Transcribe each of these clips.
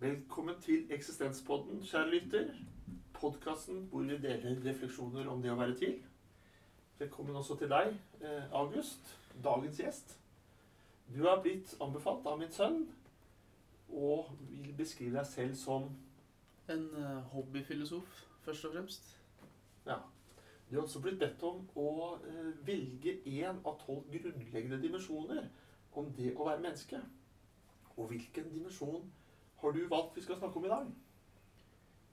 Velkommen til Eksistenspodden, kjære lytter. Podkasten hvor vi deler refleksjoner om det å være til. Velkommen også til deg, eh, August, dagens gjest. Du har blitt anbefalt av min sønn og vil beskrive deg selv som En eh, hobbyfilosof, først og fremst. Ja. Du har også blitt bedt om å eh, velge én av tolv grunnleggende dimensjoner om det å være menneske. Og hvilken dimensjon har du valgt vi skal snakke om i dag?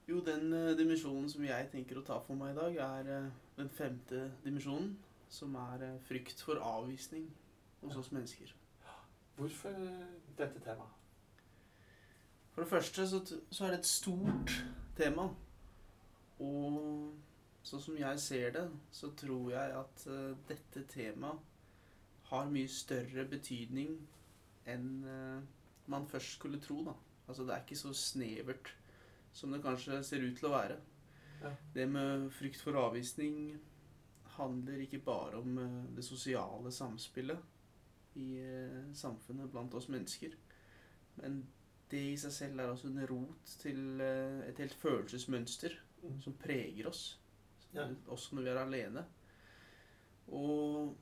Jo, den eh, dimensjonen som jeg tenker å ta for meg i dag, er eh, den femte dimensjonen, som er eh, frykt for avvisning hos Ja. oss mennesker. Hvorfor dette temaet? For det første så, så er det et stort tema. Og sånn som jeg ser det, så tror jeg at dette temaet har mye større betydning enn man først skulle tro, da. Altså det er ikke så snevert som det kanskje ser ut til å være. Ja. Det med frykt for avvisning handler ikke bare om eh, det sosiale samspillet i eh, samfunnet blant oss mennesker, men det i seg selv er også en rot til eh, et helt følelsesmønster Mm. som preger oss, Ja. også når vi er alene. Og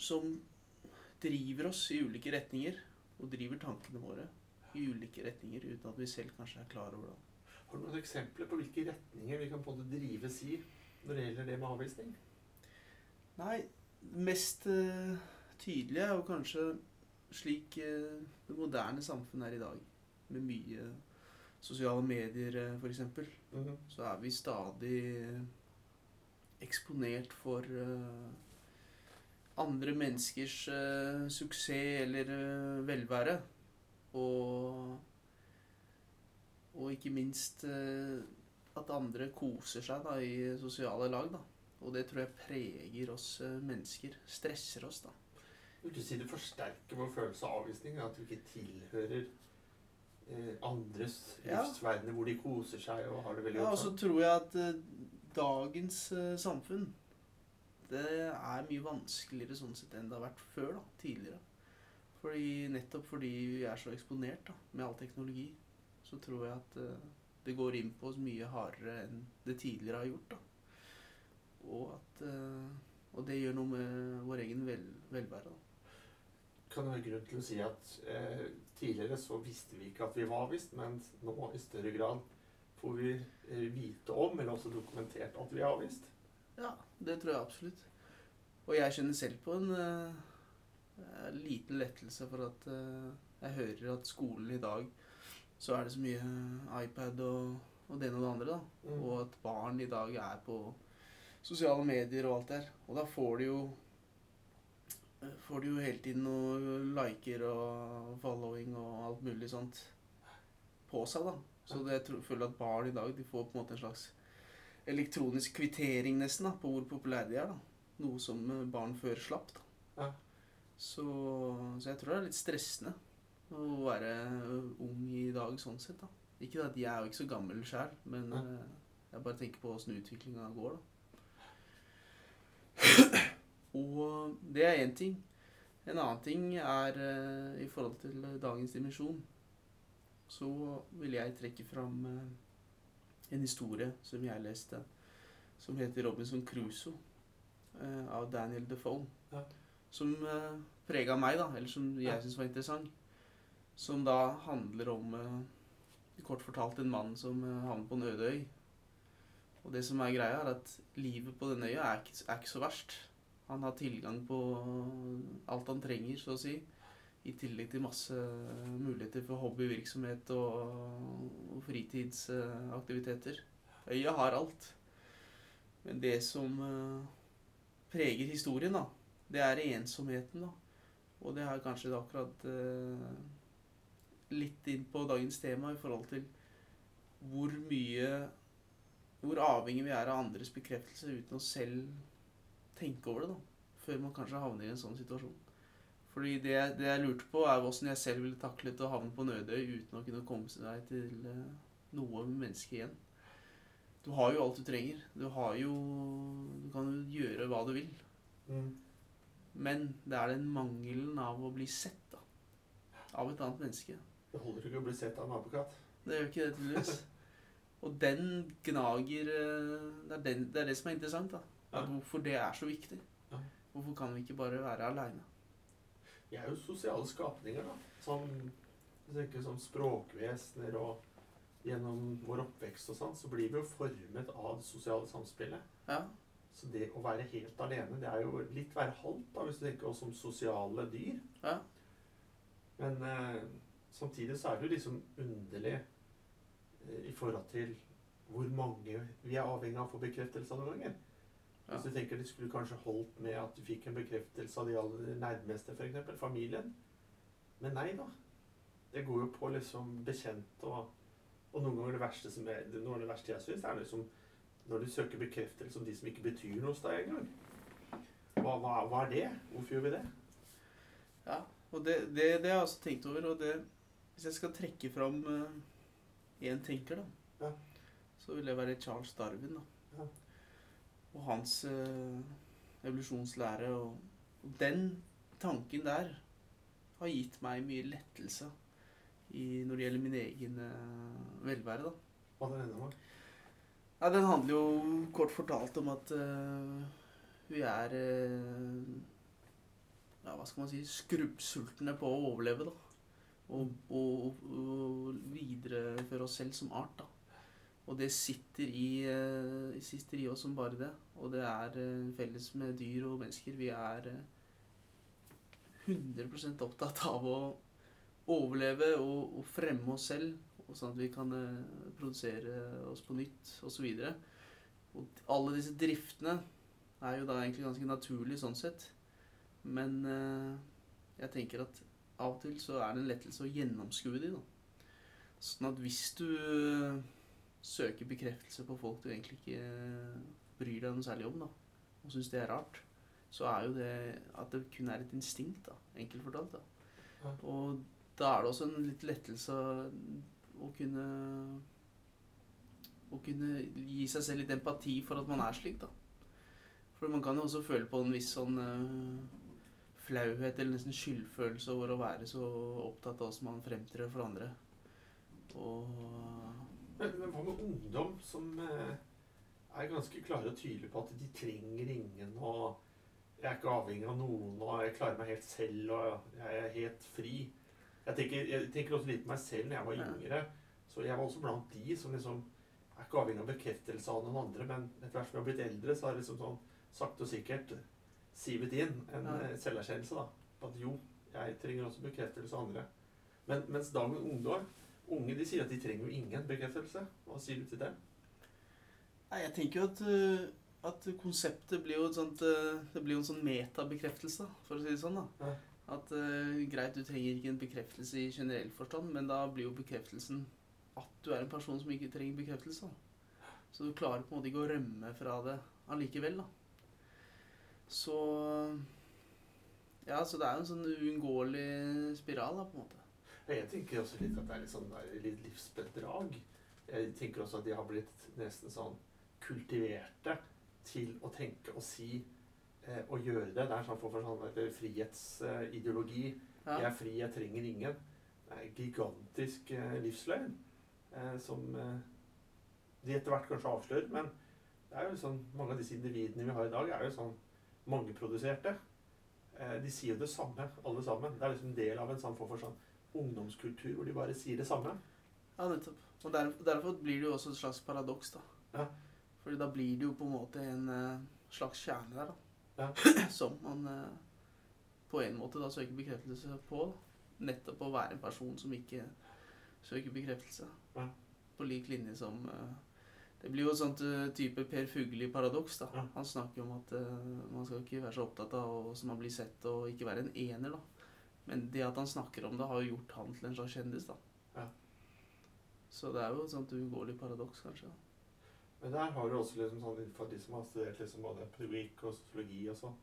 som driver oss i ulike retninger, og driver tankene våre i ulike retninger uten at vi selv kanskje er klar over det. Har du noen eksempler på hvilke retninger vi kan både drives i når det gjelder det med avvisning? Nei, mest eh, tydelige er jo kanskje slik eh, det moderne samfunnet er i dag, med mye sosiale medier eh, for eksempel. Mhm. så er vi stadig eksponert for andre menneskers suksess eller velvære. Og, og ikke minst eh, at andre koser seg da, i sosiale lag. Da. Og det tror jeg preger oss eh, mennesker. Stresser oss, da. Vil du si det forsterker vår følelse av avvisning? At vi ikke tilhører andres andres Ja. livsverdener hvor de koser seg og har det veldig Ja, og så tror jeg at eh, dagens eh, samfunn det er mye vanskeligere sånn sett enn det har vært før, da, tidligere. Fordi, nettopp fordi vi er så eksponert da, med all teknologi, så tror jeg at uh, det går inn på oss mye hardere enn det tidligere har gjort. da. Og, at, uh, og det gjør noe med vår egen vel, velvære. da. kan det være grunn til å si at eh, tidligere så visste vi ikke at vi var avvist, men nå i større grad får vi eh, vite om, eller også dokumentert, at vi er avvist. Ja, det tror jeg absolutt. Og jeg kjenner selv på en eh, liten lettelse for at eh, jeg hører at skolen i dag så er det så mye iPad og, og det ene og det andre. da. Mm. Og at barn i dag er på sosiale medier og alt der. Og da får de jo eh, får de jo hele tiden noe liker og following og alt mulig sånt på seg, da. Så det, jeg føler at barn i dag de får på en måte en slags elektronisk kvittering nesten da, på hvor populære de er. da. Noe som eh, barn før slapp. da. Ja. Så, så jeg tror det er litt stressende å være ung i dag sånn sett. da. Ikke at jeg er jo ikke så gammel sjøl, men Ja. eh, jeg bare tenker på åssen utviklinga går, da. Og det er én ting. En annen ting er eh, i forhold til dagens dimensjon. Så vil jeg trekke fram eh, en historie som jeg leste, som heter Robinson Crusoe av Daniel Defoe. Ja. Som uh, prega meg, da, eller som jeg syns var interessant. Som da handler om, uh, kort fortalt, en mann som uh, havner på en øde øy. Og det som er greia, er at livet på denne øya er ikke, er ikke så verst. Han har tilgang på alt han trenger, så å si. I tillegg til masse muligheter for hobbyvirksomhet og, og fritidsaktiviteter. Øya har alt. Men det som eh, preger historien, da, det er ensomheten, da. Og det er kanskje akkurat eh, litt inn på dagens tema i forhold til hvor mye Hvor avhengig vi er av andres bekreftelse uten å selv tenke over det, da. Før man kanskje havner i en sånn situasjon. Fordi det, det jeg lurte på, er hvordan jeg selv ville taklet å havne på Nødøy uten å kunne komme seg til eh, noe menneske igjen. Du har jo alt du trenger. Du har jo Du kan jo gjøre hva du vil. Mm. Men det er den mangelen av å bli sett da, av et annet menneske. Det holder ikke å bli sett av en apekatt. Det gjør ikke det, tydeligvis. Og den gnager eh, det er, den, det er det som er interessant. da. At Hvorfor det er så viktig. Hvorfor kan vi ikke bare være aleine? Vi er jo sosiale skapninger, da. Som, som språkvesener og gjennom vår oppvekst og sånn, så blir vi jo formet av det sosiale samspillet. Ja. Så det å være helt alene, det er jo litt være halvt, da, hvis du tenker oss som sosiale dyr. ja. Men eh, samtidig så er det jo liksom underlig eh, i forhold til hvor mange vi er avhengig av å få bekreftelse av noen ganger. Ja. Hvis du tenker det skulle kanskje holdt med at du fikk en bekreftelse av de aller nærmeste, f.eks. familien. Men nei da. Det går jo på liksom bekjent og Og noen ganger det verste som er, noe av det verste jeg syns, er liksom når du søker bekreftelse om de som ikke betyr noe hos deg engang. Hva, hva, hva er det? Hvorfor gjør vi det? ja. Og det, det, det har jeg også tenkt over. Og det, hvis jeg skal trekke fram én tenker, da, Ja. så vil det være Charles Darwin. da. Ja. Og hans uh, evolusjonslære. Og, og den tanken der har gitt meg mye lettelse i, når det gjelder min egen uh, velvære. da. Hva det ender med? Ja, Den handler jo kort fortalt om at uh, vi er uh, Ja, hva skal man si Skrubbsultne på å overleve, da. Og, og, og videreføre oss selv som art, da. Og det sitter i, uh, sitter i oss som bare det. Og det er felles med dyr og mennesker. Vi er eh, 100 opptatt av å overleve og, og fremme oss selv sånn at vi kan eh, produsere oss på nytt osv. Og og alle disse driftene er jo da egentlig ganske naturlig sånn sett. Men eh, jeg tenker at av og til så er det en lettelse å gjennomskue de, da. Sånn at hvis du eh, søker bekreftelse på folk du egentlig ikke bryr deg noe særlig om, da, og syns det er rart, så er jo det at det kun er et instinkt, da, enkelt fortalt. da. Og da er det også en litt lettelse å kunne Å kunne gi seg selv litt empati for at man er slik, da. For man kan jo også føle på en viss sånn uh, flauhet eller nesten skyldfølelse over å være så opptatt av hvordan man fremtrer for andre. Og Men, hva med ungdom som uh, er ganske klare og tydelige på at de trenger ingen, og jeg er ikke avhengig av noen, og jeg klarer meg helt selv, og jeg er helt fri. Jeg tenker, jeg tenker også litt på meg selv når jeg var yngre. Så jeg var også blant de som liksom er ikke avhengig av bekreftelse av noen andre, men etter hvert som jeg har blitt eldre, så har jeg liksom sånn sakte og sikkert sivet inn en Ja. eh, selverkjennelse, da. På at jo, jeg trenger også bekreftelse av andre. Men, mens dagens ungdom Unge de sier at de trenger jo ingen bekreftelse. Hva sier du til det? Nei, jeg tenker jo at, øh, at konseptet blir jo et sånt øh, Det blir jo en sånn metabekreftelse, for å si det sånn. da. Ja. At uh, greit, du trenger ikke en bekreftelse i generell forstand, men da blir jo bekreftelsen at du er en person som ikke trenger bekreftelse. da. Så du klarer på en måte ikke å rømme fra det allikevel, da. Så Ja, så det er jo en sånn uunngåelig spiral, da, på en måte. Jeg tenker også litt at det er litt sånn litt livsbedrag. Jeg tenker også at de har blitt nesten sånn kultiverte til å tenke og si eh, å gjøre det. Det er sånn for, sånn der frihetsideologi. Ja. Jeg er fri, jeg trenger ingen. Det er en gigantisk eh, livsløgn eh, som eh, de etter hvert kanskje avslører. Men det er jo sånn, mange av disse individene vi har i dag, er jo sånn mangeproduserte. Eh, de sier jo det samme, alle sammen. Det er liksom en del av en sånn form for sånn ungdomskultur hvor de bare sier det samme. Ja, nettopp. Og der, derfor blir det jo også et slags paradoks, da. Ja. Fordi da blir det jo på en måte en eh, slags kjerne der, da. Ja. Som man eh, på en måte da søker bekreftelse på. Nettopp å være en person som ikke søker bekreftelse. Ja. På lik linje som eh, Det blir jo et sånt eh, type Per Fugelli-paradoks. da. Ja. Han snakker om at man skal ikke være så opptatt av hvordan man blir sett, og ikke være en ener, da. Men det at han snakker om det, har jo gjort han til en slags kjendis, da. Ja. Så det er jo et sånt uunngåelig paradoks, kanskje. Men der har du også liksom sånn for de som har studert liksom både pedagogikk og sosiologi og sånn,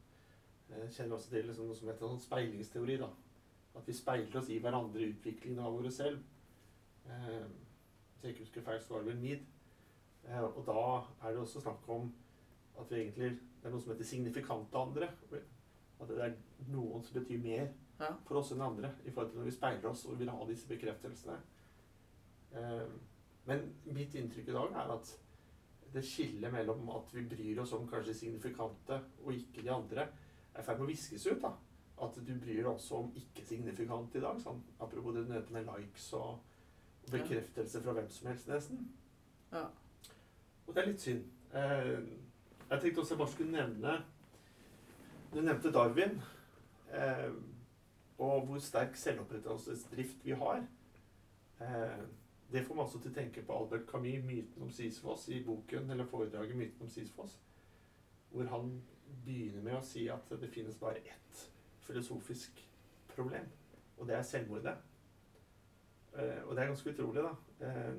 eh, kjenner også til liksom noe som heter sånn speilingsteori. da. At vi speiler oss i hverandre i utviklingen av oss selv. Eh, hvis jeg ikke husker feil, så var det vel Mead. Eh, og da er det også snakk om at vi egentlig Det er noe som heter signifikante andre. At det er noen som betyr mer Ja. for oss enn andre i forhold til når vi speiler oss og vil ha disse bekreftelsene. Eh, men mitt inntrykk i dag er at det skillet mellom at vi bryr oss om kanskje signifikante og ikke de andre, er i ferd med å viskes ut. da. At du bryr deg også om ikke-signifikante i dag. Sånn, apropos det du nevnte med likes og bekreftelse fra hvem som helst, nesten. Ja. Og det er litt synd. Eh, jeg tenkte også jeg bare skulle nevne Du nevnte Darwin. Eh, og hvor sterk selvopprettelsesdrift vi har. Det får meg også til å tenke på Albert Camus' 'Myten om Sisyfos' i boken, eller foredraget 'Myten om Sisyfos', hvor han begynner med å si at det finnes bare ett filosofisk problem, og det er selvmordet. Eh, og det er ganske utrolig, da. Eh,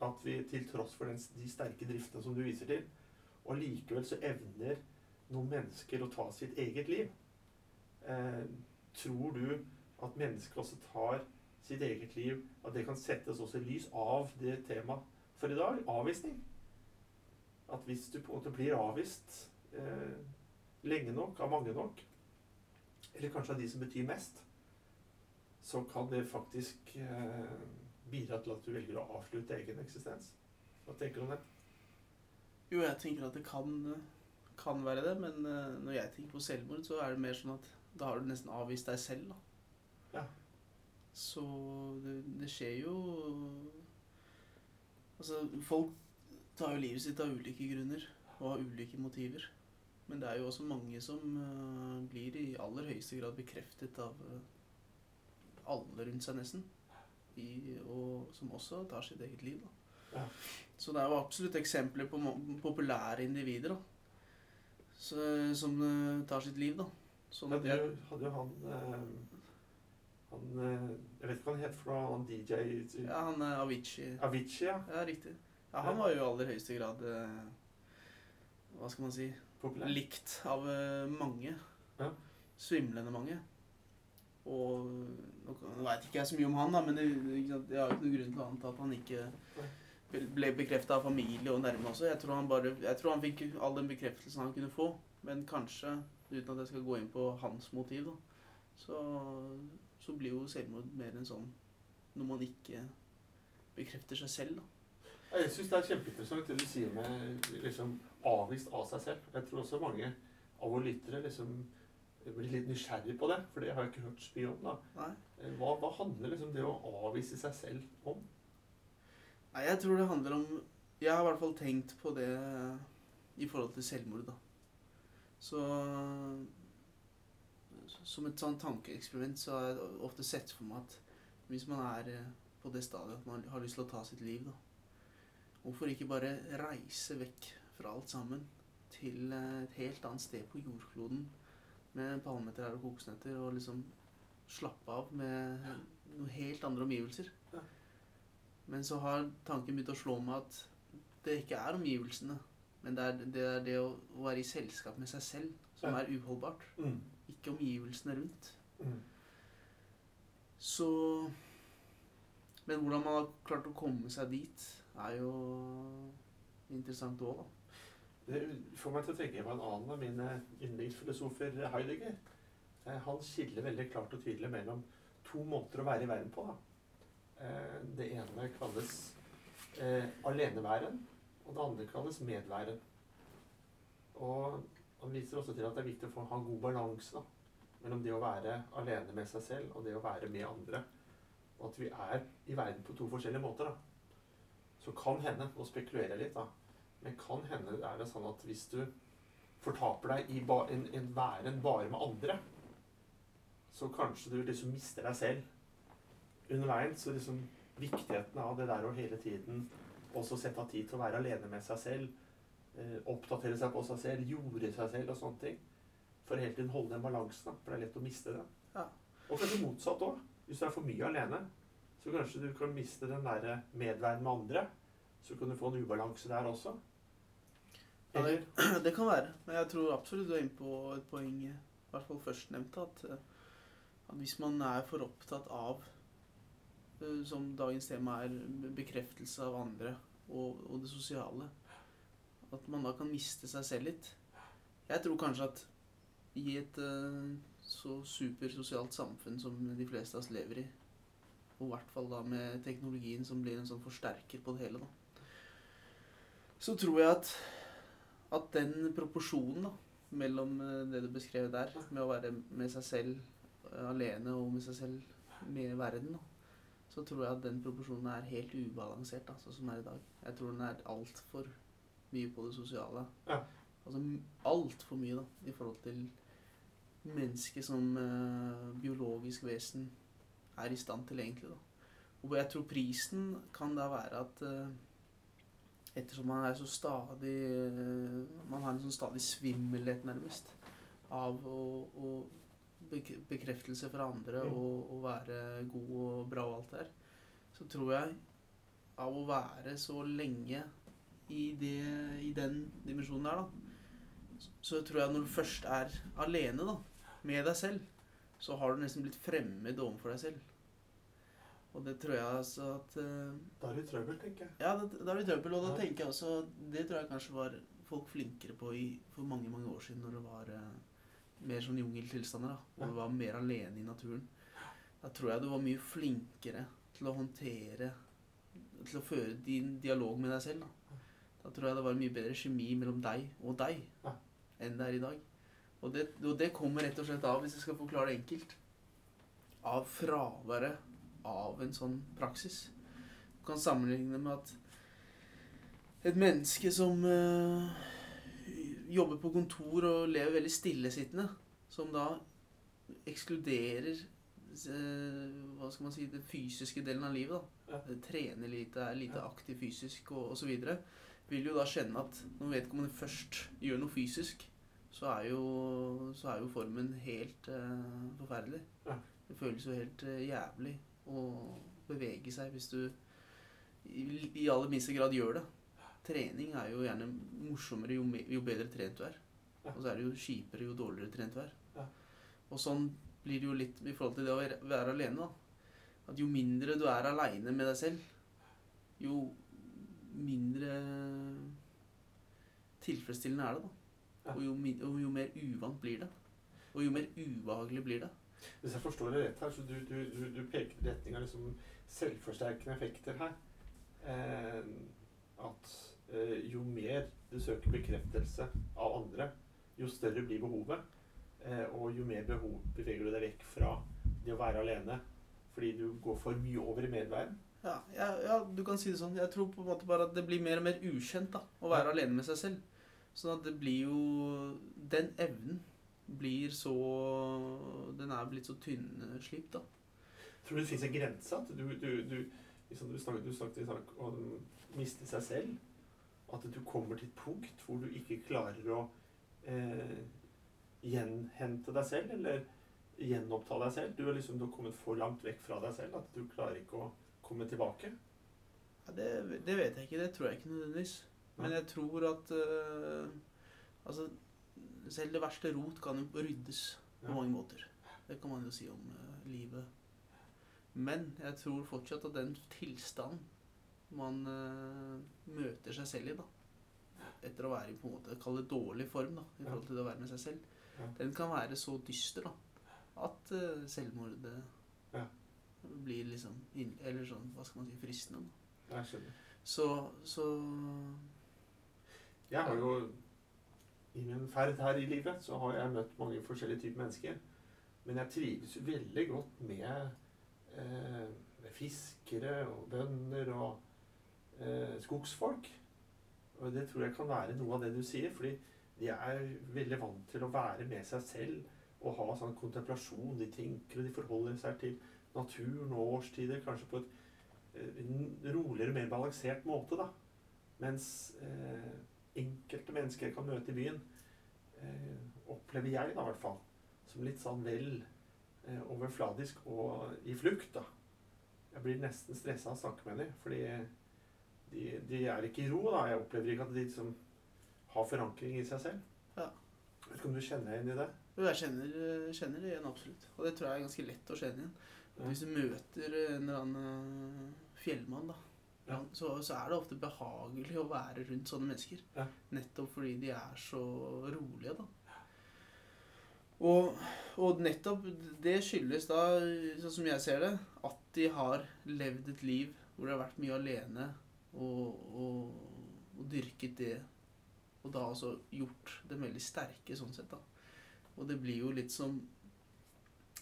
at vi til tross for den, de sterke driftene som du viser til, og likevel så evner noen mennesker å ta sitt eget liv. Eh, tror du at mennesker også tar sitt eget liv, at det kan settes også i lys av det temaet for i dag? Avvisning. At hvis du på en måte blir avvist eh, lenge nok, av mange nok, eller kanskje av de som betyr mest, så kan det faktisk eh, bidra til at du velger å avslutte egen eksistens. Hva tenker du om det? Jo, jeg tenker at det kan, kan være det, men eh, når jeg tenker på selvmord, så er det mer sånn at da har du nesten avvist deg selv, da. Ja. Så det, det skjer jo Altså, folk tar jo livet sitt av ulike grunner og har ulike motiver. Men det er jo også mange som uh, blir i aller høyeste grad bekreftet av uh, alle rundt seg, nesten. I, og som også tar sitt eget liv. da. Ja. Så det er jo absolutt eksempler på populære individer da. Så, som uh, tar sitt liv. da. Sånn at det hadde jo han eh, Han eh, Jeg vet ikke hva han het for noe, han DJ ja, han er Avicii. Avicii, ja. Ja, riktig. Ja, han var jo i aller høyeste grad eh, Hva skal man si Populær. likt av eh, mange. Ja. Svimlende mange. Og nå veit ikke jeg så mye om han, da, men det, jeg har jo ikke noen grunn til å anta at han ikke ble bekrefta av familie og nærme også. Jeg tror, han bare, jeg tror han fikk all den bekreftelsen han kunne få. Men kanskje, uten at jeg skal gå inn på hans motiv, da, så, så blir jo selvmord mer enn sånn når man ikke bekrefter seg selv, da. Jeg syns det er kjempeinteressant det du sier med liksom avvist av seg selv. Jeg tror også mange av våre lyttere liksom blir litt nysgjerrig på det, for det har jeg ikke hørt så mye om. da. Eh, Hva, hva handler liksom det å avvise seg selv om? Nei, jeg tror det handler om Jeg har i hvert fall tenkt på det i forhold til selvmord, da. Så Som et sånn tankeeksperiment så har jeg ofte sett for meg at hvis man er eh, på det stadiet at man har lyst til å ta sitt liv, da Hvorfor ikke bare reise vekk fra alt sammen til eh, et helt annet sted på jordkloden med palmetrær og kokosnøtter og liksom slappe av med noen helt andre omgivelser? Men så har tanken begynt å slå meg at det ikke er omgivelsene, men det er det, er det å, å være i selskap med seg selv som Ja. er uholdbart. Mm. Ikke omgivelsene rundt. Mm. Så Men hvordan man har klart å komme seg dit, er jo interessant òg, da. Det får meg til å tenke på en annen av mine yndlingsfilosofer, Heidegger. Eh, Han skiller veldig klart og tydelig mellom to måter å være i verden på. Da. Eh, Det ene kalles eh, aleneværen, og det andre kalles medværen. Og han viser også til at det er viktig å ha god balanse mellom det å være alene med seg selv og det å være med andre. Og at vi er i verden på to forskjellige måter. da. Så kan hende, nå spekulerer jeg litt, da, men kan hende er det sånn at hvis du fortaper deg i ba en, en væren bare med andre, så kanskje du liksom mister deg selv under veien. Så liksom viktigheten av det der å hele tiden også sette av tid til å være alene med seg selv, oppdatere seg på seg selv, jorde seg selv og sånne ting, for hele tiden holde den balansen, da, for det er lett å miste den. Ja. Og kanskje motsatt òg. Hvis du er for mye alene, så kanskje du kan miste den derre medværen med andre. Så kan du få en ubalanse der også. Ja, Eller det, det kan være. Men jeg tror absolutt du er inne på et poeng, i hvert fall førstnevnte, at, eh, at hvis man er for opptatt av, eh, som dagens tema er, bekreftelse av andre og, og det sosiale, at man da kan miste seg selv litt. Jeg tror kanskje at i et eh, så supersosialt samfunn som de fleste av oss lever i, Og i hvert fall da med teknologien som blir en sånn forsterker på det hele, da. Så tror jeg at, at den proporsjonen da, mellom eh, det du beskrev der, med å være med seg selv eh, alene og med seg selv med verden, da, så tror jeg at den proporsjonen er helt ubalansert, da, sånn som er i dag. Jeg tror den er altfor mye på det sosiale. Ja. Altså altfor mye, da, i forhold til mennesket som eh, biologisk vesen er i stand til, egentlig, da. Og jeg tror prisen kan da være at eh, ettersom man er så stadig eh, Man har en sånn stadig svimmelhet, nærmest, av å, å bekreftelse fra andre Mm. og, og være god og bra og alt det der, så tror jeg av å være så lenge i, det, i den dimensjonen der, da, så tror jeg når du først er alene da, med deg selv, så har du nesten blitt fremmed overfor deg selv. Og det tror jeg altså at uh, Da er det trøbbel, tenker jeg. ja, da, er i trøbbel, og da Ja. tenker jeg også Det tror jeg kanskje var folk flinkere på i, for mange mange år siden, når det var uh, mer sånn jungeltilstander. da, og Ja. du var mer alene i naturen. Da tror jeg du var mye flinkere til å håndtere Til å føre din dialog med deg selv. Da, da tror jeg det var mye bedre kjemi mellom deg og deg Ja. enn det er i dag. Og det, og det kommer rett og slett av, hvis jeg skal forklare det enkelt, av fraværet av en sånn praksis. Du kan sammenligne med at et menneske som øh, jobber på kontor og lever veldig stillesittende, som da ekskluderer eh, hva skal man si, den fysiske delen av livet, da. Trener lite, er lite aktiv fysisk og osv. Vil jo da kjenne at når vedkommende først gjør noe fysisk, så er jo, så er jo formen helt eh, forferdelig. Ja. Det føles jo helt eh, jævlig å bevege seg hvis du i, i aller minste grad gjør det. Trening er jo gjerne morsommere jo, me- jo bedre trent du er. Ja. Og så er det jo kjipere jo dårligere trent du er. Ja. Og sånn blir det jo litt i forhold til det å være alene. da. At jo mindre du er aleine med deg selv, jo mindre tilfredsstillende er det. da. Og jo, og jo mer uvant blir det. Og jo mer ubehagelig blir det. Hvis jeg forstår det rett her, så du, du, du, du peker i retning av liksom selvforsterkende effekter her. Eh, at eh, jo mer du søker bekreftelse av andre, jo større blir behovet. Eh, og jo mer behov beveger du deg vekk fra det å være alene. Fordi du går for mye over i medverden. Ja, ja, ja, du kan si det sånn. Jeg tror på en måte bare at det blir mer og mer ukjent da, å være alene med seg selv. Sånn at det blir jo Den evnen blir så Den er blitt så tynnslipt, da. Tror du det fins en grense? At du, du, du, liksom du, snakket, du snakket i sak om å miste seg selv. At du kommer til et punkt hvor du ikke klarer å eh, gjenhente deg selv, eller gjenoppta deg selv. Du har liksom du har kommet for langt vekk fra deg selv at du klarer ikke å komme tilbake. Ja, det, det vet jeg ikke. Det tror jeg ikke nødvendigvis. Men jeg tror at uh, Altså, selv det verste rot kan jo ryddes på mange måter. Det kan man jo si om uh, livet. Men jeg tror fortsatt at den tilstanden man uh, møter seg selv i, da etter å være i på en måte kall det dårlig form da, i forhold til det å være med seg selv, den kan være så dyster da, at uh, selvmordet Ja. Blir liksom Eller sånn, hva skal man si, fristende. Jeg skjønner. Så, så Jeg har jo I min ferd her i livet så har jeg møtt mange forskjellige typer mennesker. Men jeg trives veldig godt med, eh, med fiskere og bønder og eh, skogsfolk. Og det tror jeg kan være noe av det du sier, fordi de er veldig vant til å være med seg selv og ha sånn kontemplasjon. De tenker og de forholder seg til naturen og årstider kanskje på et eh, roligere, mer balansert måte. da. Mens eh, enkelte mennesker jeg kan møte i byen, eh, opplever jeg da i hvert fall som litt sånn vel eh, overfladisk og i flukt. da. Jeg blir nesten stressa av å snakke med dem, fordi de, de er ikke i ro. da. Jeg opplever ikke at de liksom har forankring i seg selv. Ja. Vet ikke om du kjenner deg igjen i det? Jo, jeg kjenner, kjenner det igjen, absolutt. Og det tror jeg er ganske lett å kjenne igjen. Hvis du møter en eller annen eh, fjellmann, da, Ja. så, så er det ofte behagelig å være rundt sånne mennesker. Ja. Nettopp fordi de er så rolige, da. Og, og nettopp det skyldes da, sånn som jeg ser det, at de har levd et liv hvor de har vært mye alene og, og, og dyrket det. Og da altså gjort dem veldig sterke sånn sett, da. Og det blir jo litt som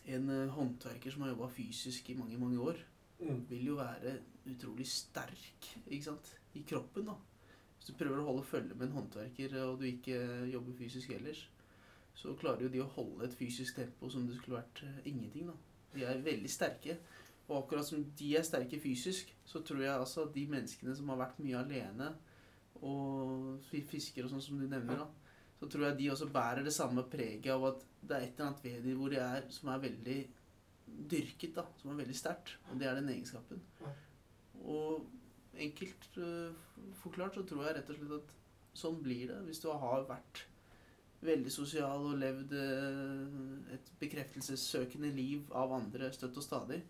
en eh, håndverker som har jobba fysisk i mange, mange år. Mm. Vil jo være utrolig sterk ikke sant? i kroppen, da. Hvis du prøver å holde følge med en håndverker, og du ikke jobber fysisk ellers, så klarer jo de å holde et fysisk tempo som det skulle vært eh, ingenting. da. De er veldig sterke. Og akkurat som de er sterke fysisk, så tror jeg altså at de menneskene som har vært mye alene, og fisker og sånn som du nevner, da, så tror jeg de også bærer det samme preget av at det er et eller annet ved dem hvor de er som er veldig dyrket, da, som er veldig sterkt. Og det er den egenskapen. Og enkelt uh, forklart så tror jeg rett og slett at sånn blir det hvis du har vært veldig sosial og levd uh, et bekreftelsessøkende liv av andre støtt og stadig,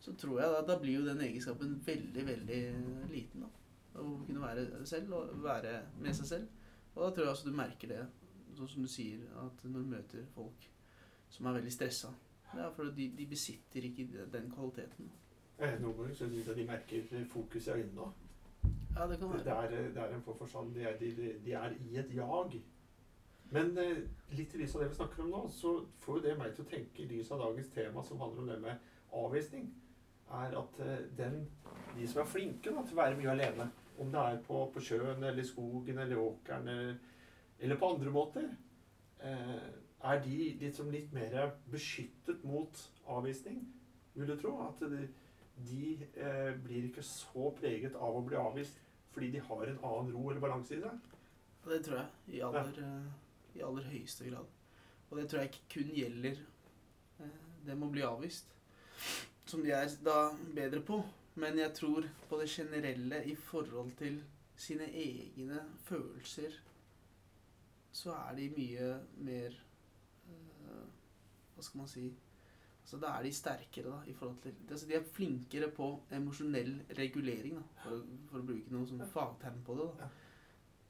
så tror jeg da, da blir jo den egenskapen veldig, veldig liten. da. Å kunne være selv og være med seg selv. Og da tror jeg altså du merker det, sånn som du sier, at når du møter folk som er veldig stressa. Det er fordi de, de besitter ikke den kvaliteten. Noen ganger syns jeg de merker fokus i øynene òg. Ja, det kan Det, være. er- det er en form for sånn de er, de, de er i et jag. Men eh, litt i lys av det vi snakker om nå, så får jo det meg til å tenke i lys av dagens tema, som handler om det med avvisning, er at eh, den, de som er flinke da, til å være mye alene, om det er på, på sjøen eller i skogen eller åkeren eller, eller på andre måter, eh, er de liksom litt mer beskyttet mot avvisning, vil du tro? At de, de eh, blir ikke så preget av å bli avvist fordi de har en annen ro eller balanse i seg. Det tror jeg i aller, ja. i aller høyeste grad. Og det tror jeg ikke kun gjelder eh, dem å bli avvist, som de er da bedre på. Men jeg tror på det generelle i forhold til sine egne følelser, så er de mye mer eh, Hva skal man si Altså Da er de sterkere, da, i forhold til altså, De er flinkere på emosjonell regulering, da, for, for å bruke noe sånn fagterm på det. da.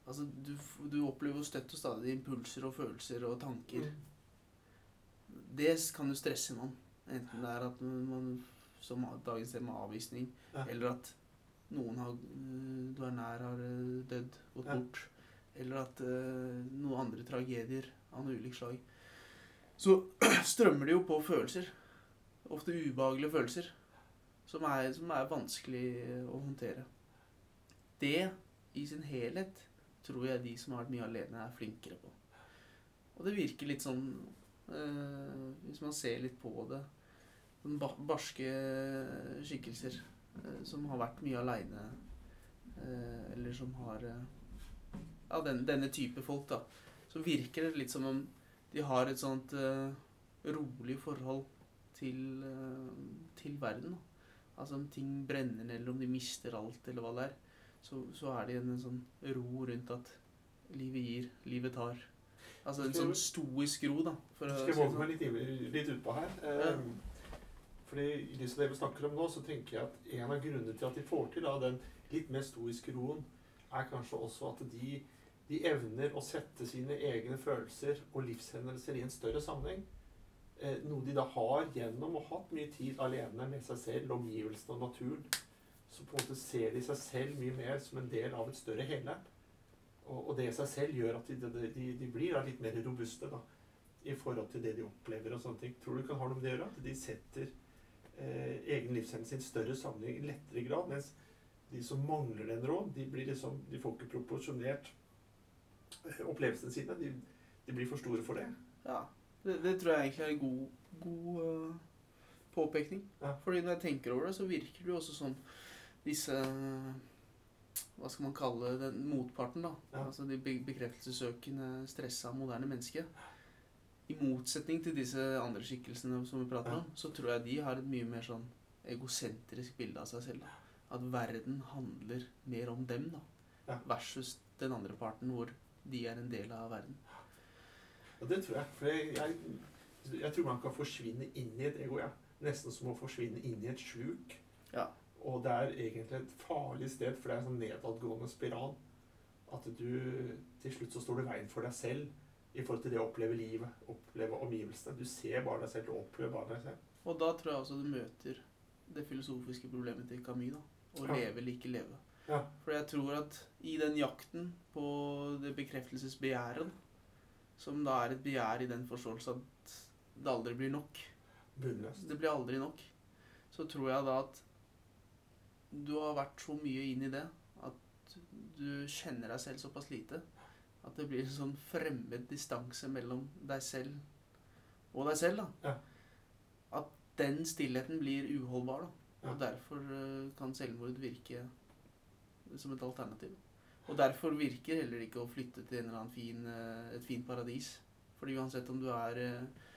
Altså, du, du opplever jo støtt og stadig impulser og følelser og tanker. Det kan jo stresse man. Enten det er at man, som dagens tema, avvisning, Ja. eller at noen har, øh, du er nær har øh, dødd, gått Ja. bort, eller at uh, noen andre tragedier av noe ulikt slag. Så strømmer det jo på følelser. Ofte ubehagelige følelser. Som er, som er vanskelig øh, å håndtere. Det i sin helhet tror jeg de som har vært mye alene, er flinkere på. Og det virker litt sånn eh, Hvis man ser litt på det barske skikkelser eh, som har vært mye aleine, eh, eller som har eh, Ja, den, denne type folk, da. Så virker det litt som om de har et sånt eh, rolig forhold til, eh, til verden. Da. Altså om ting brenner ned, eller om de mister alt, eller hva det er så, så er det en, en sånn ro rundt at livet gir, livet tar. Altså en sånn stoisk ro, da. For å Skal si jeg våge sånn. litt, litt utpå her? Ja. Um, fordi I det vi snakker om nå, så tenker jeg at en av grunnene til at de får til da, den litt mer stoiske roen, er kanskje også at de, de evner å sette sine egne følelser og livshendelser i en større sammenheng. Eh, noe de da har gjennom ha hatt mye tid alene med seg selv, omgivelsene og naturen. Så på en måte ser de seg selv mye mer som en del av et større hele. Og, og det i seg selv gjør at de, de, de blir da litt mer robuste da, i forhold til det de opplever. og sånne ting. Tror du det kan ha noe med det å gjøre? At de setter eh, egen en større sammenheng i lettere grad. Mens de som mangler den råd, de, blir liksom, de får ikke proporsjonert eh, opplevelsene sine. De, de blir for store for det. Ja, det, det tror jeg egentlig er en god, god uh, påpekning. Ja. Fordi når jeg tenker over det, så virker det jo også sånn disse Hva skal man kalle den motparten, da. Ja. Altså de be bekreftelsessøkende, stressa, moderne mennesket. I motsetning til disse andre skikkelsene som vi prater om, så tror jeg de har et mye mer sånn egosentrisk bilde av seg selv. At verden handler mer om dem, da. Ja. Versus den andre parten, hvor de er en del av verden. Ja, det tror jeg. For jeg, jeg, jeg tror man kan forsvinne inn i et ego. Ja. Nesten som å forsvinne inn i et sluk. Ja. Og det er egentlig et farlig sted, for det er en sånn nedadgående spiral. At du til slutt så står du i veien for deg selv i forhold til det å oppleve livet, oppleve omgivelsene. Du ser bare deg selv, du opplever bare deg selv. Og da tror jeg også du møter det filosofiske problemet til Camus. da. Å Ja. leve eller ikke leve. Ja. For jeg tror at i den jakten på det bekreftelsesbegjæret, som da er et begjær i den forståelse at det aldri blir nok, Bunnløst. det blir aldri nok, så tror jeg da at du har vært så mye inn i det at du kjenner deg selv såpass lite at det blir en sånn fremmed distanse mellom deg selv og deg selv. da. Ja. At den stillheten blir uholdbar. da. Ja. Og derfor eh, kan selvmord virke som et alternativ. Og derfor virker heller ikke å flytte til en eller annen fin, eh, et fint paradis. Fordi uansett om du er eh,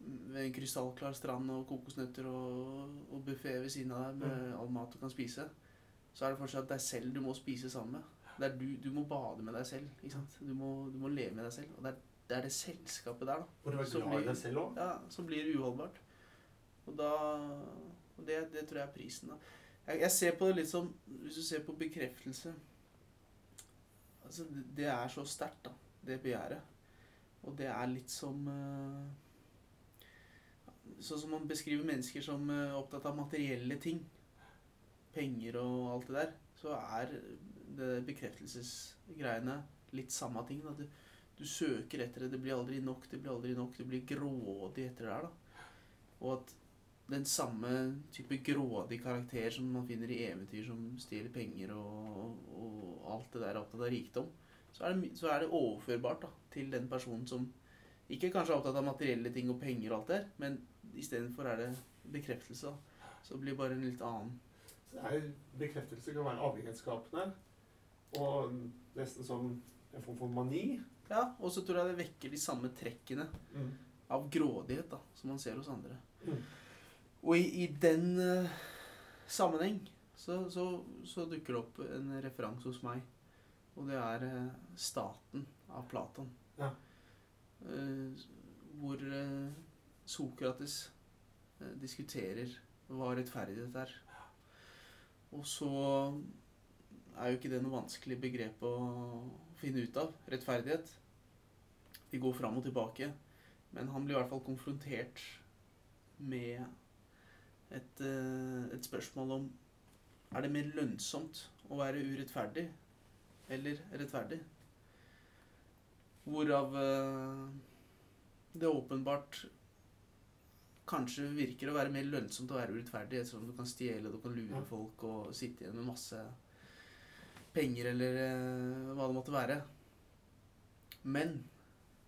ved en krystallklar strand og kokosnøtter og, og buffé ved siden av deg med all mat du kan spise, så er det fortsatt deg selv du må spise sammen med. Er du, du må bade med deg selv. Du må, du må leve med deg selv. Og det er, det er det selskapet der da, i blir- ja, som blir uholdbart. Og da og det, det tror jeg er prisen. da. Jeg, jeg ser på det litt som Hvis du ser på bekreftelse altså Det, det er så sterkt, da, det begjæret. Og det er litt som eh, Sånn som man beskriver mennesker som er opptatt av materielle ting. Penger og alt det der. Så er det bekreftelsesgreiene litt samme ting. Da. Du, du søker etter det. Det blir aldri nok, det blir aldri nok. Du blir grådig etter det her, da. Og at den samme type grådig karakter som man finner i eventyr som stjeler penger og, og alt det der er opptatt av rikdom, så er, det, så er det overførbart da, til den personen som ikke kanskje er opptatt av materielle ting og penger og alt det der, men istedenfor er det bekreftelse. da. Så det blir bare en litt annen Det er bekreftelse kan være avhengighetsskapende. Og nesten som en form for mani. Ja, og så tror jeg det vekker de samme trekkene av grådighet da, som man ser hos andre. Mm. Og i, i den uh, sammenheng så, så, så dukker det opp en referanse hos meg. Og det er uh, staten av Platon. Ja. Uh, hvor Sokrates diskuterer hva rettferdighet er. Og så er jo ikke det noe vanskelig begrep å finne ut av. Rettferdighet. De går fram og tilbake. Men han blir i hvert fall konfrontert med et, eh, et spørsmål om Er det mer lønnsomt å være urettferdig eller rettferdig? Hvorav eh, det åpenbart kanskje virker å være mer lønnsomt å være urettferdig, ettersom du kan stjele, du kan lure folk og sitte igjen med masse penger eller eh, hva det måtte være. Men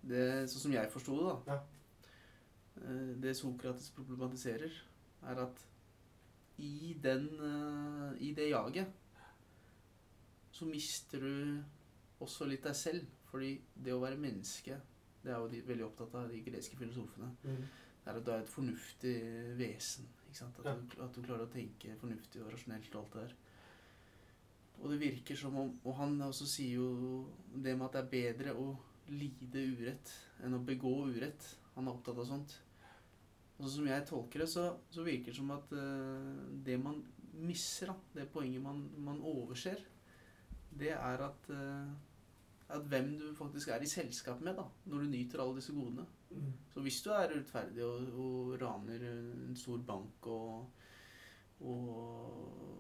det, sånn som jeg forsto det, da eh, Det Sokrates problematiserer, er at i, den, eh, i det jaget så mister du også litt deg selv. Fordi det å være menneske, det er jo de veldig opptatt av de greske filosofene, Mm. det er at du er et fornuftig vesen. At, Ja. du, at du klarer å tenke fornuftig og rasjonelt og alt det der. Og det virker som om Og han også sier jo det med at det er bedre å lide urett enn å begå urett. Han er opptatt av sånt. Og som jeg tolker det, så, så virker det som at uh, det man misser, da, det poenget man, man overser, det er at, uh, at hvem du faktisk er i selskap med da, når du nyter alle disse godene. Mm. Så hvis du er urettferdig og, og raner en stor bank og, og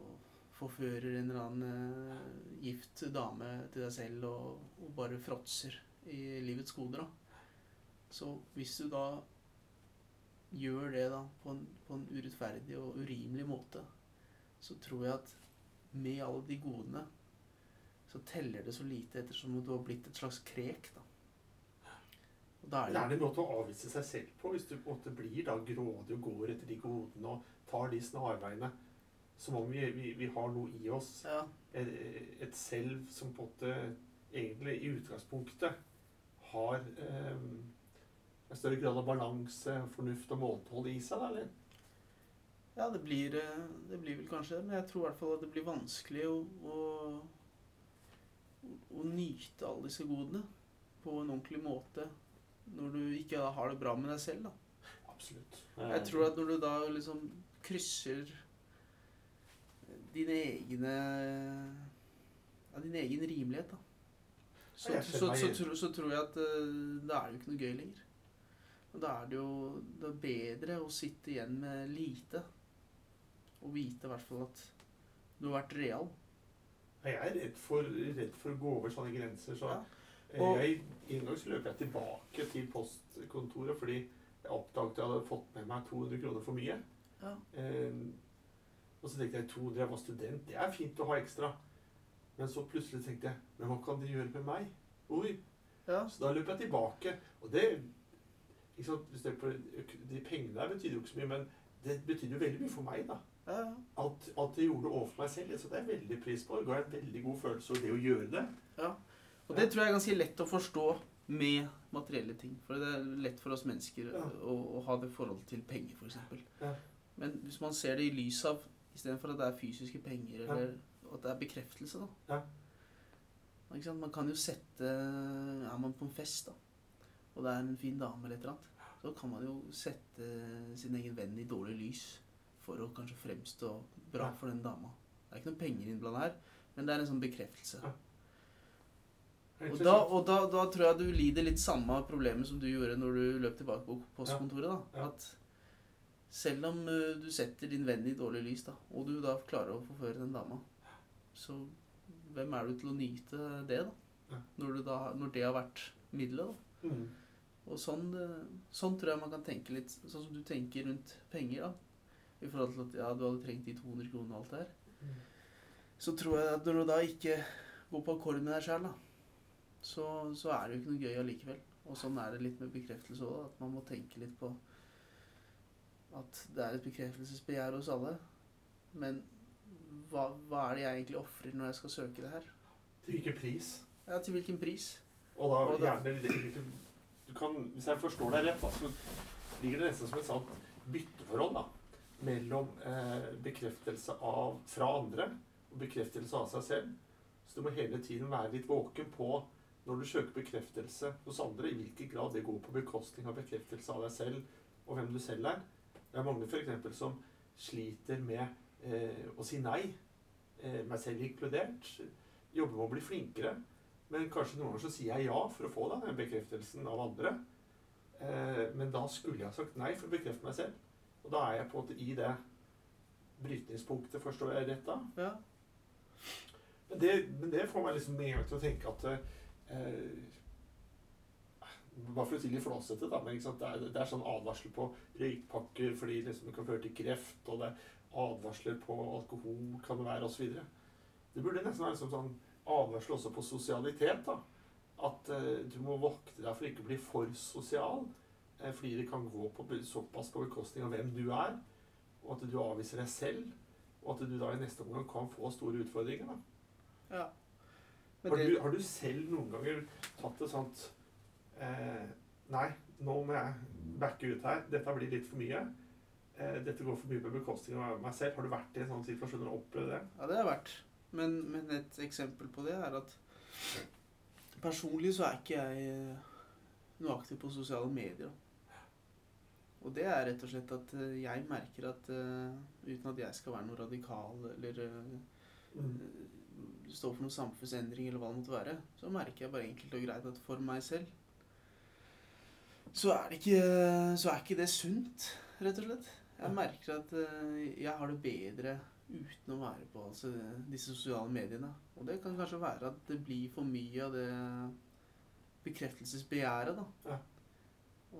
forfører en eller annen eh, gift dame til deg selv og, og bare fråtser i livets goder, da. Så hvis du da gjør det da på en, på en urettferdig og urimelig måte, så tror jeg at med alle de godene så teller det så lite ettersom du har blitt et slags krek, da. Og er det, er det en måte å avvise seg selv på, hvis du på en måte blir da grådig og går etter de godene og tar de snarveiene? Som om vi, vi, vi har noe i oss. Ja, Et, et selv som på en måte egentlig i utgangspunktet har eh, en større grad av balanse, fornuft og måtehold i seg, da, eller? ja det, blir, eh, det blir vel kanskje det, men jeg tror i hvert fall at det blir vanskelig å, å, å nyte alle disse godene på en ordentlig måte når du ikke har det bra med deg selv. da. Absolutt. Jeg tror at når du da liksom krysser dine egne ja, din egen rimelighet, da, så, så, så, så, så tror jeg at uh, da er det jo ikke noe gøy lenger. Og da er det jo det er bedre å sitte igjen med lite og vite i hvert fall at du har vært real. Jeg er redd for, redd for å gå over sånne grenser. Så Ja. eh, Og- jeg, en gang så løp jeg tilbake til postkontoret fordi jeg oppdaget at jeg hadde fått med meg 200 kroner for mye. Ja. Eh, og så tenkte jeg 200, jeg var student, det er fint å ha ekstra. Men så plutselig tenkte jeg, men hva kan de gjøre med meg? Oi, Ja. Så da løp jeg tilbake. Og det ikke sant, det De pengene der betydde jo ikke så mye, men det betydde jo veldig mye for meg. da. Ja, At, jeg gjorde overfor meg selv. Så det er jeg veldig pris på. Det ga en veldig god følelse. av det å gjøre det Ja. Og det tror jeg er ganske lett å forstå med materielle ting. For det er lett for oss mennesker Ja. å, å ha det forholdet til penger, f.eks. Ja. Men hvis man ser det i lys av istedenfor at det er fysiske penger, Ja. at det er bekreftelse, da. Ja. Ikke sant? Man kan jo sette Er man på en fest, da, og det er en fin dame eller et eller annet, så kan man jo sette sin egen venn i dårlig lys for å kanskje fremstå bra Ja. for den dama. Det er ikke noe penger innblanda her, men det er en sånn bekreftelse. Ja. Og, da, og da, da tror jeg du lider litt samme problemet som du gjorde når du løp tilbake på postkontoret. da. At selv om eh, du setter din venn i dårlig lys, da, og du da klarer å forføre den dama, så hvem er du til å nyte det, da? Når, du da når det har vært middelet, da. Mm. Og sånn, eh, sånn tror jeg man kan tenke litt, sånn som du tenker rundt penger, da. I forhold til at ja, du hadde trengt de 200 kronene og alt det her. Mm. Så tror jeg at når du da ikke går på akkord med deg sjøl, da, så, så er det jo ikke noe gøy allikevel. Og sånn er det litt med bekreftelse òg, at man må tenke litt på at det er et bekreftelsesbegjær hos alle. Men hva, hva er det jeg egentlig ofrer når jeg skal søke det her? Til hvilken pris? Ja, til hvilken pris? Og da Og da- gjerne du kan, Hvis jeg forstår deg rett, da, så ligger det nesten som et sant bytteforhold da, mellom eh, bekreftelse av, fra andre og bekreftelse av seg selv. Så du må hele tiden være litt våken på når du søker bekreftelse hos andre, i hvilken grad det går på bekostning av bekreftelse av deg selv og hvem du selv er. Det er mange for eksempel som sliter med eh, å si nei, eh, meg selv inkludert. Jobber med å bli flinkere. Men kanskje noen ganger så sier jeg ja for å få den bekreftelsen av andre. Eh, men da skulle jeg ha sagt nei for å bekrefte meg selv. Og da er jeg på en måte i det brytningspunktet, forstår jeg rett da? Ja. Men det, men det får meg liksom med til å tenke at eh, Bare for å si litt flåsete, da, men? Det, er, det er sånn advarsel på røykpakker fordi liksom det kan føre til kreft, og det er advarsler på alkohol kan det være, osv. Det burde nesten være liksom sånn advarsel også på sosialitet. da. At eh, du må vokte deg for ikke å bli for sosial. eh, fordi det kan gå på, såpass på bekostning av hvem du er, og at du avviser deg selv. Og at du da i neste omgang kan få store utfordringer. da. ja. Men Har du, har du selv noen ganger tatt et sånt eh, Nei, nå må jeg backe ut her. Dette blir litt for mye. Eh, dette går for mye på bekostning av meg selv. Har du vært i en sånn situasjon og opplevd det? Ja, det har jeg vært. Men, men et eksempel på det er at personlig så er ikke jeg eh, noe aktiv på sosiale medier. Og det er rett og slett at eh, jeg merker at uh, uten at jeg skal være noe radikal eller eh, stå for noen samfunnsendring eller hva det måtte være, så merker jeg bare enkelt og greit at for meg selv så er det ikke, så er ikke det sunt, rett og slett. Jeg merker at eh, jeg har det bedre uten å være på altså, disse sosiale mediene. Og det kan kanskje være at det blir for mye av det bekreftelsesbegjæret, da. Ja.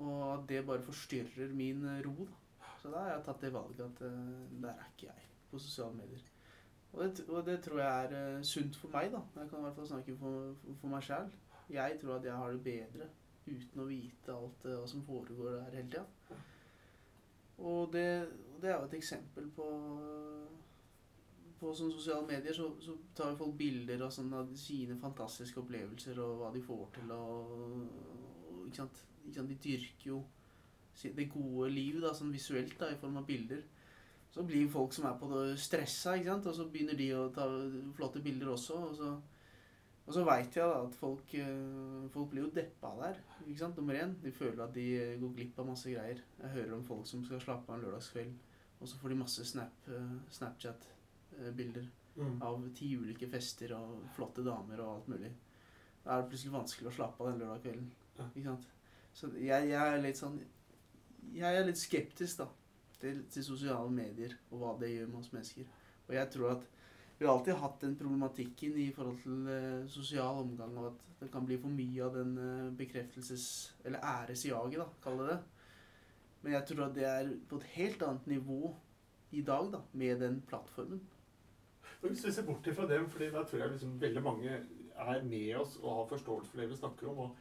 Og at det bare forstyrrer min eh, ro, da. Så da har jeg tatt det valget at eh, der er ikke jeg på sosiale medier. Og det, og det tror jeg er sunt for meg, da. Jeg kan i hvert fall snakke for, for meg sjæl. Jeg tror at jeg har det bedre uten å vite alt hva som foregår der hele tida. Og det, det er jo et eksempel på På sånne sosiale medier så, så tar folk bilder av sånne av sine fantastiske opplevelser og hva de får til og, og ikke, sant? ikke sant? De dyrker jo det gode liv da, sånn visuelt da, i form av bilder. Så blir folk som er på det stressa, ikke sant? og så begynner de å ta flotte bilder også. Og så, og så veit jeg da at folk, eh, folk blir jo deppa der. ikke sant? Nummer én, de føler at de eh, går glipp av masse greier. Jeg hører om folk som skal slappe av en lørdagskveld, og så får de masse snap, eh, Snapchat-bilder Mm. av ti ulike fester og flotte damer og alt mulig. Da er det plutselig vanskelig å slappe av den lørdag kvelden. Ikke sant? Så jeg, jeg er litt sånn Jeg er litt skeptisk, da, til, til sosiale medier og hva det gjør med oss mennesker. Og jeg tror at vi har alltid hatt den problematikken i forhold til eh, sosial omgang, og at det kan bli for mye av den eh, bekreftelses- eller æresjaget, da, kall det det. Men jeg tror at det er på et helt annet nivå i dag, da, med den plattformen. Hvis vi ser bort ifra dem, for da tror jeg liksom veldig mange er med oss og har forståelse for det vi snakker om, og,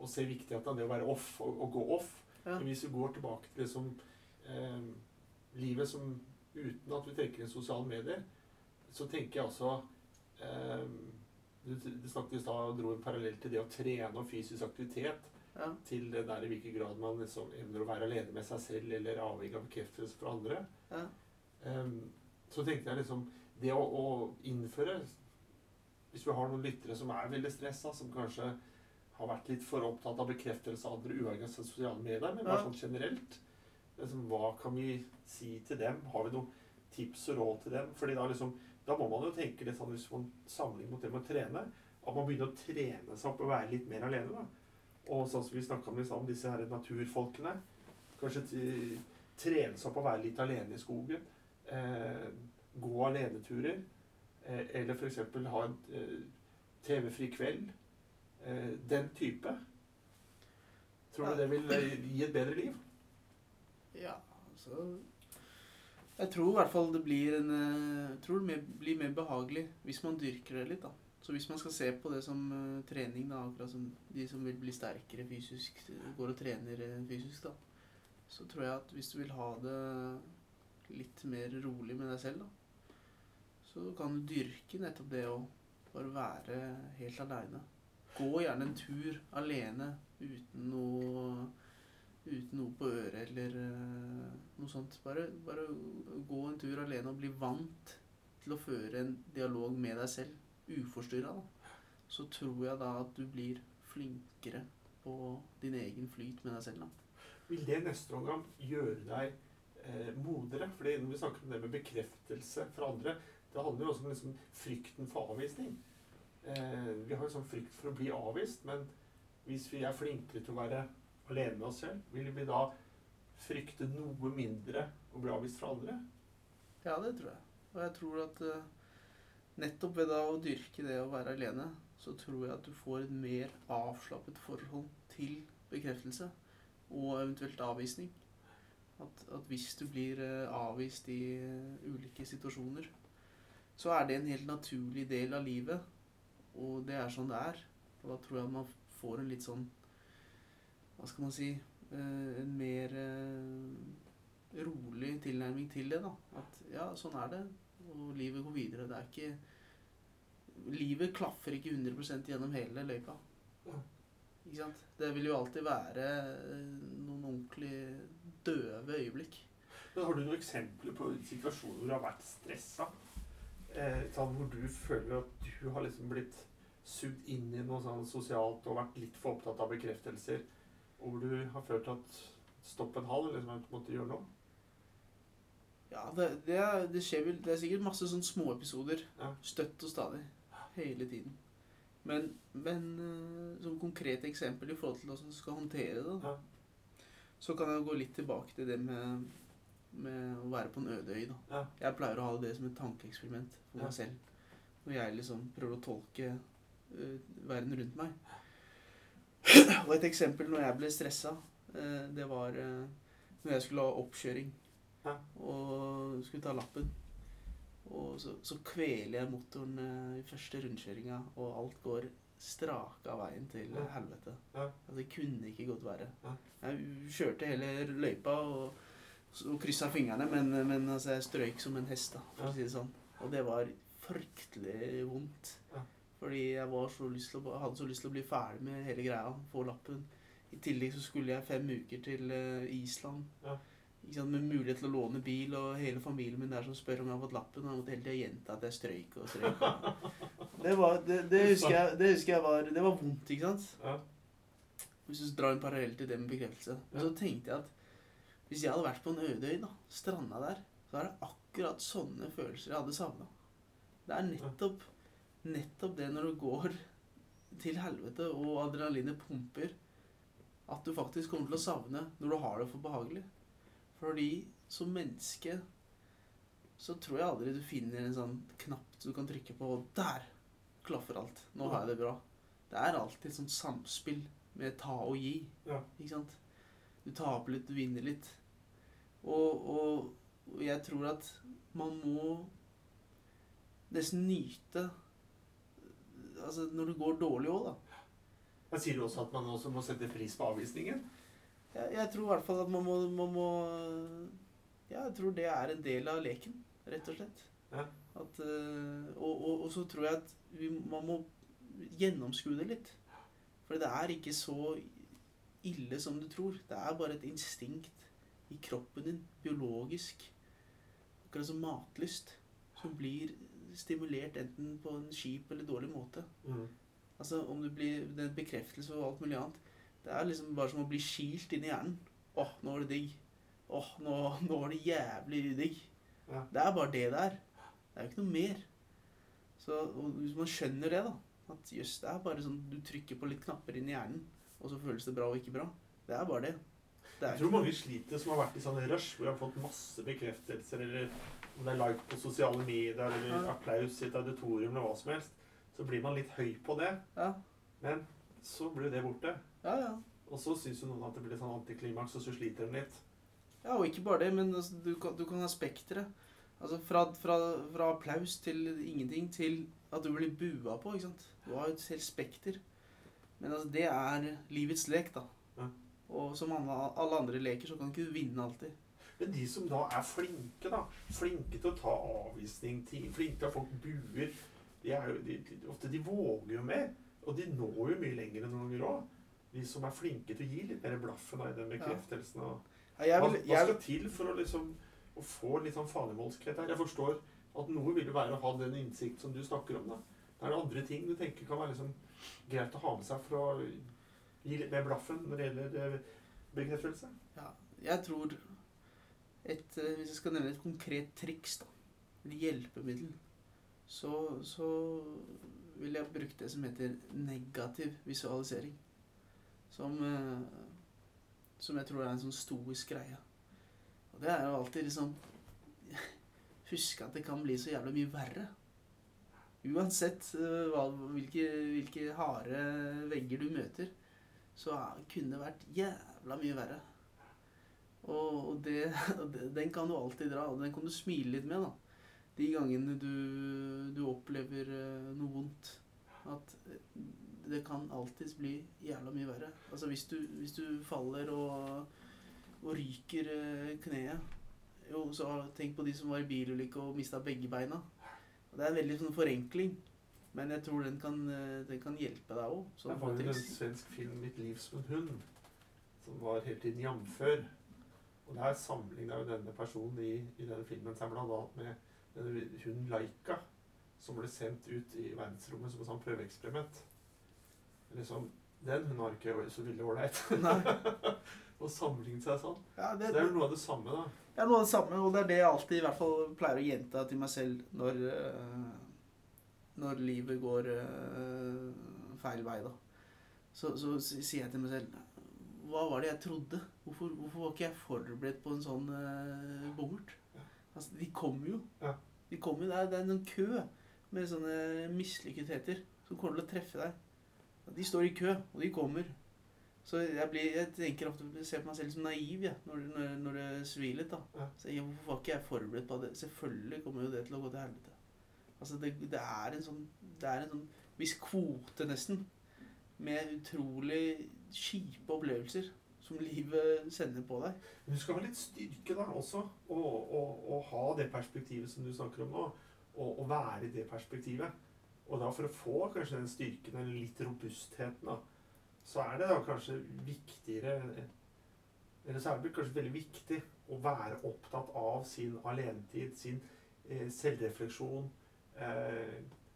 og ser viktigheten av det å være off og, og gå off. Ja. Men hvis vi går tilbake til liksom, eh, livet som uten at vi trekker inn sosiale medier, så tenker jeg også eh, Du, du snakket i stad og dro en parallell til det å trene og fysisk aktivitet Ja. til det der i hvilken grad man liksom evner å være alene med seg selv eller avhengig av bekreftelse fra andre. Ja. Em, så tenkte jeg liksom Det å, å innføre Hvis vi har noen lyttere som er veldig stressa, som kanskje har vært litt for opptatt av bekreftelse av andre uavhengig av sosiale medier, men bare Ja. sånn generelt liksom, Hva kan vi si til dem? Har vi noen tips og råd til dem? Fordi da liksom Da må man jo tenke litt sånn hvis man sammenligner mot det med å trene, at man begynner å trene seg opp og være litt mer alene. da. Og sånn som vi snakka om i stad, om disse her naturfolkene. Kanskje trene seg opp og være litt alene i skogen. Eh, gå aleneturer. Eh, eller f.eks. ha en eh, TV-fri kveld. Eh, den type. Tror du det vil eh, gi et bedre liv? Ja, altså Jeg tror i hvert fall det blir en eh, det blir mer behagelig hvis man dyrker det litt, da. Så hvis man skal se på det som uh, trening, da, akkurat som de som vil bli sterkere fysisk, eh, går og trener fysisk, da, så tror jeg at hvis du vil ha det litt mer rolig med deg selv, da, så kan du dyrke nettopp det å bare være helt aleine. Gå gjerne en tur alene uten noe uten noe på øret eller uh, noe sånt. Bare, bare gå en tur alene og bli vant til å føre en dialog med deg selv, uforstyrra. Så tror jeg da at du blir flinkere på din egen flyt med deg selv, da. Vil det neste omgang gjøre deg eh, modere? Fordi når vi snakker om det med bekreftelse fra andre, det handler jo også om liksom frykten for avvisning. Eh, vi har jo sånn frykt for å bli avvist, men hvis vi er flinkere til å være alene med oss selv, vil vi da frykte noe mindre å bli avvist fra andre? Ja, det tror jeg. Og jeg tror at eh, nettopp ved da å dyrke det å være alene, så tror jeg at du får et mer avslappet forhold til bekreftelse og eventuelt avvisning. At, at hvis du blir eh, avvist i eh, ulike situasjoner, så er det en helt naturlig del av livet. Og det er sånn det er. Og da tror jeg man får en litt sånn Hva skal man si eh, En mer eh, rolig tilnærming til det. da. At ja, sånn er det, og livet går videre. Det er ikke Livet klaffer ikke 100% gjennom hele løypa. Ikke sant? Det vil jo alltid være eh, noen ordentlig døve øyeblikk. Men har du noen eksempler på situasjoner hvor du har vært stressa? Eh, sånn hvor du føler at du har liksom blitt sugd inn i noe sånn sosialt og vært litt for opptatt av bekreftelser, og hvor du har følt at stopp en hal, liksom at du måtte gjøre noe? Ja, det, det, det skjer vel Det er sikkert masse sånne småepisoder. Ja. Støtt og stadig. Hele tiden. Men, men eh, som konkret eksempel i forhold til hvordan du skal håndtere det, da, Ja. så kan jeg gå litt tilbake til det med, med å være på en øde øy. da. Ja. Jeg pleier å ha det som et tankeeksperiment for meg selv. Når jeg liksom prøver å tolke uh, verden rundt meg. Og et eksempel når jeg ble stressa, eh, det var uh, når jeg skulle ha oppkjøring Ja. og skulle ta lappen. Og så, så kveler jeg motoren eh, i første rundkjøringa, og alt går straka veien til Ja. helvete. Ja. Altså, det kunne ikke gått verre. Jeg kjørte hele løypa og, og kryssa fingrene, men, men altså, jeg strøyk som en hest, da, for å si det sånn. Og det var fryktelig vondt. Fordi jeg var så å, hadde så lyst til å bli ferdig med hele greia, få lappen. I tillegg så skulle jeg fem uker til eh, Island. Ja. Med mulighet til å låne bil, og hele familien min der som spør om jeg har fått lappen. Og jeg måtte hele tida gjenta at jeg strøyk og strøyk. Det, var, det, det, husker jeg, det husker jeg var Det var vondt, ikke sant? Ja. Hvis du drar en parallell til det med bekreftelse. Men så tenkte jeg at hvis jeg hadde vært på en øde øy, da, stranda der, så er det akkurat sånne følelser jeg hadde savna. Det er nettopp, nettopp det når du går til helvete, og adrenalinet pumper, at du faktisk kommer til å savne når du har det for behagelig. Fordi som menneske så tror jeg aldri du finner en sånn knapp du kan trykke på, og der klaffer alt. Nå har jeg det bra. Det er alltid et sånt samspill med ta og gi. Ja. Ikke sant? Du taper litt, du vinner litt. Og, og, og jeg tror at man må nesten nyte Altså når det går dårlig òg, da. Jeg sier du også at man også må sette pris på avvisningen? Jeg, jeg tror i hvert fall at man må, man må Ja, jeg tror det er en del av leken, rett og slett. Ja. At, eh, og, og, og så tror jeg at vi, man må gjennomskue det litt. For det er ikke så ille som du tror. Det er bare et instinkt i kroppen din, biologisk. Akkurat som matlyst, som blir stimulert enten på en kjip eller dårlig måte. Mm. Altså om det blir den bekreftelse og alt mulig annet. Det er liksom bare som å bli kilt inn i hjernen. Åh, nå var det digg. Åh, nå, nå var det jævlig digg. Ja. Det er bare det det er. Det er jo ikke noe mer. Så hvis man skjønner det, da At jøss, det er bare sånn du trykker på litt knapper inn i hjernen, og så føles det bra og ikke bra. Det er bare det. Jeg tror mange sliter som har vært i sånne rush hvor de har fått masse bekreftelser, eller om det er like på sosiale medier, eller Ja. applaus i et auditorium, eller hva som helst. Så blir man litt høy på det, Ja, men så blir det borte. ja. ja. Og så syns jo noen at det blir sånn antiklimaks, og så sliter de litt. Ja, og ikke bare det, men altså, du, kan, du kan ha spekteret. Altså fra, fra, fra applaus til ingenting til at du blir bua på, ikke sant. Du har jo et helt spekter. Men altså, det er livets lek, da. Og som alle, andre leker, så kan ikke du vinne alltid. Men de som da er flinke, da, flinke til å ta avvisning, til, flinke til at folk buer, de er jo, de, de, ofte de våger jo mer. Og de når jo mye lenger enn noen ganger òg. De som er flinke til å gi litt mer blaffen i den bekreftelsen. Ja, hva, skal til for å liksom å få litt sånn fanemålskhet her? Jeg forstår at noe vil jo være å ha den innsikt som du snakker om. da. Det er andre ting du tenker kan være liksom greit å ha med seg for å gi litt mer blaffen når det gjelder eh, bekreftelse. ja, jeg tror et, eh, Hvis jeg skal nevne et konkret triks, da, et hjelpemiddel, så, så vil jeg bruke det som heter negativ visualisering. Som, eh, som jeg tror er en sånn stoisk greie. Og det er jo alltid liksom Huske at det kan bli så jævlig mye verre. Uansett hva, hvilke, hvilke harde vegger du møter, så kunne det vært jævla mye verre. Og, det, den kan du alltid dra, og den kan du smile litt med, da. De gangene du, du opplever eh, noe vondt. At eh, det kan alltids bli jævla mye verre. Altså hvis du, hvis du faller og, og ryker eh, kneet Jo, så tenk på de som var i bilulykke og mista begge beina. Det er en veldig sånn forenkling. Men jeg tror den kan, eh, den kan hjelpe deg òg. Det var jo en svensk film 'Mitt liv som en hund', som var hele tiden jamfør. Og der sammenligna jo denne personen i, i denne filmen seg annet med denne hunden Laika, som ble sendt ut i verdensrommet som et sånt prøveeksperiment. Liksom, den hunden har ikke vært så veldig ålreit. Å sammenligne seg sånn. Ja, Så det er jo noe av det samme, da. Det er noe av det samme, og det er det jeg alltid i hvert fall pleier å gjenta til meg selv når, eh, når livet går eh, feil vei, da. Så, så sier jeg til meg selv Hva var det jeg trodde? Hvorfor, hvorfor var ikke jeg forberedt på en sånn uh, bommert? Altså, de kommer jo. Ja. De kommer jo. Det er, det er en kø med sånne mislykketheter som kommer til å treffe deg. De står i kø, og de kommer. Så jeg, blir, jeg tenker ofte jeg ser på meg selv som naiv ja, når, når, når det svir litt. da. Ja. Så jeg, Hvorfor var ikke jeg forberedt på det? Selvfølgelig kommer jo det til å gå til helvete. Altså det, det er en sånn Det er en sånn viss kvote, nesten, med utrolig kjipe opplevelser som livet sender på deg. Du skal ha litt styrke da også, og, og, og ha det perspektivet som du snakker om nå, og, og være i det perspektivet. Og da for å få kanskje den styrken, den litt robustheten, da, så er det da kanskje viktigere Eller så er det kanskje veldig viktig å være opptatt av sin alenetid, sin eh, selvrefleksjon,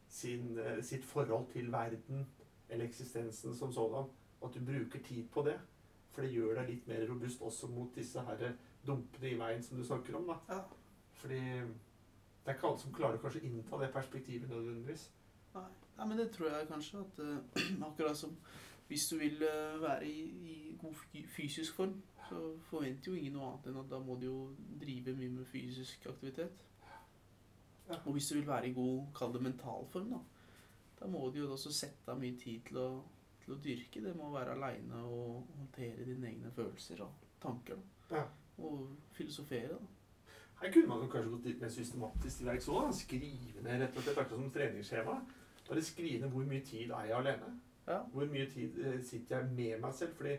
sin, eh, sitt forhold til verden, eller eksistensen som sådan. At du bruker tid på det. For det gjør deg litt mer robust også mot disse her dumpene i veien som du snakker om. da. Ja. Fordi det er ikke alle som klarer kanskje å innta det perspektivet nødvendigvis. Nei, Nei, men det tror jeg kanskje at uh, akkurat som hvis du vil uh, være i, i god fysisk form, så forventer jo ingen noe annet enn at da må du jo drive mye med fysisk aktivitet. Og hvis du vil være i god, kall det mental form, da, da må du jo også sette av mye tid til å, til å dyrke. Det må være aleine og håndtere dine egne følelser og tanker. Da. Ja. Og filosofere. da. Her kunne man kanskje gått litt mer systematisk til verks òg. Skrive ned rett og slett akkurat som treningsskjema. Bare skrive ned hvor mye tid er jeg alene. Ja. Hvor mye tid eh, sitter jeg med meg selv. Fordi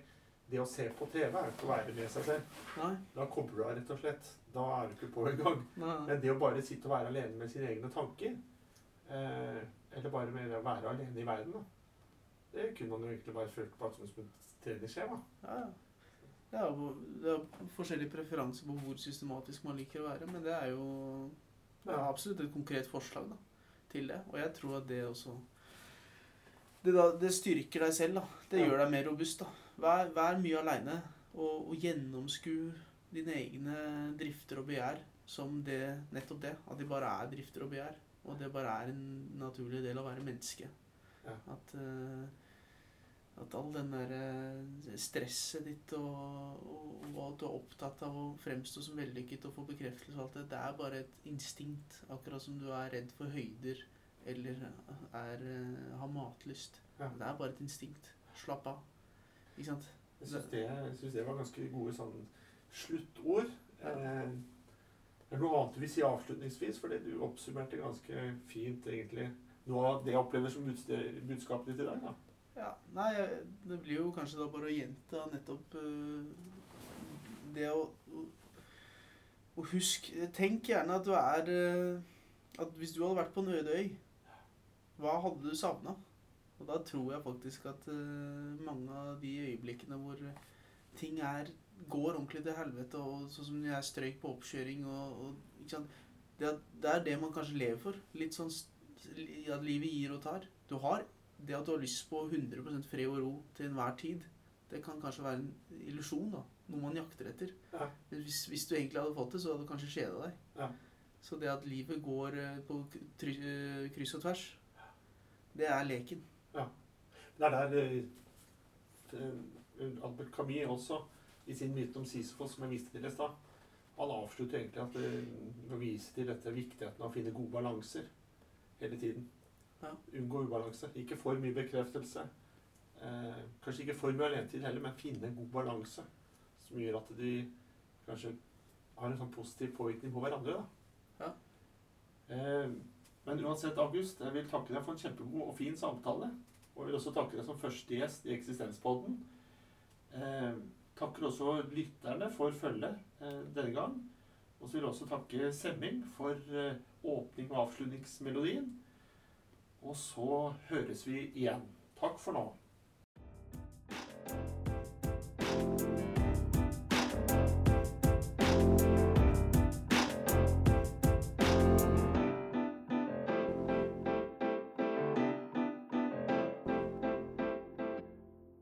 det å se på TV er jo ikke å være med seg selv. Nei, Da kobler du av, rett og slett. Da er du ikke på engang. Men det å bare sitte og være alene med sine egne tanker, eh, eller bare med å være alene i verden, da, det kunne man jo egentlig bare følt på som et treningsskjema. Ja, ja. Det er, jo, det er forskjellige preferanser på hvor systematisk man liker å være, men det er jo det er absolutt et konkret forslag da, til det. Og jeg tror at det også Det, da, det styrker deg selv. da. Det Ja. gjør deg mer robust. da. Vær, vær mye aleine og, og gjennomskue dine egne drifter og begjær som det, nettopp det. At de bare er drifter og begjær. Og det bare er en naturlig del av å være menneske. Ja. At, uh, at all den der eh, stresset ditt og, og, og at du er opptatt av å fremstå som vellykket og få bekreftelse og alt det, det er bare et instinkt. Akkurat som du er redd for høyder eller er, eh, har matlyst. Ja. Det er bare et instinkt. Slapp av. Ikke sant? Jeg syns det, det var ganske gode sånn sluttord. Eh, er det noe annet du vil si avslutningsvis? Fordi du oppsummerte ganske fint egentlig noe av det jeg opplever som budskapet ditt i dag. da. Ja, nei, det blir jo kanskje da bare å gjenta nettopp uh, det å, å huske Tenk gjerne at du er øh, At hvis du hadde vært på en øde øy, hva hadde du savna? Og da tror jeg faktisk at øh, mange av de øyeblikkene hvor ting er går ordentlig til helvete, og sånn som jeg strøyk på oppkjøring og, og ikke sant? Det, det er det man kanskje lever for. Litt sånn at livet gir og tar. Du har det at du har lyst på 100% fred og ro til enhver tid, det kan kanskje være en illusjon, da. Noe man jakter etter. Ja. Men hvis, hvis du egentlig hadde fått det, så hadde du kanskje kjeda deg. Ja. Så det at livet går eh, på eh, kryss og tvers, det er leken. Det er der eh, eh, Albert Camus også, i sin myte om Sisyfos, som jeg viste til i stad, han avslutter egentlig at eh, å vise til dette viktigheten av å finne gode balanser hele tiden. Ja. Unngå ubalanse. Ikke for mye bekreftelse. Eh, kanskje ikke for mye alenetid heller, men finne en god balanse som gjør at de kanskje har en sånn positiv påvirkning på hverandre. Ja. Eh, men uansett, August, jeg vil takke deg for en kjempegod og fin samtale. Og vil også takke deg som første gjest i Eksistenspodden. Eh, takker også lytterne for følget eh, denne gang. Og så vil jeg også takke Semming for eh, åpning og avslutningsmelodien. Og så høres vi igjen. Takk for nå.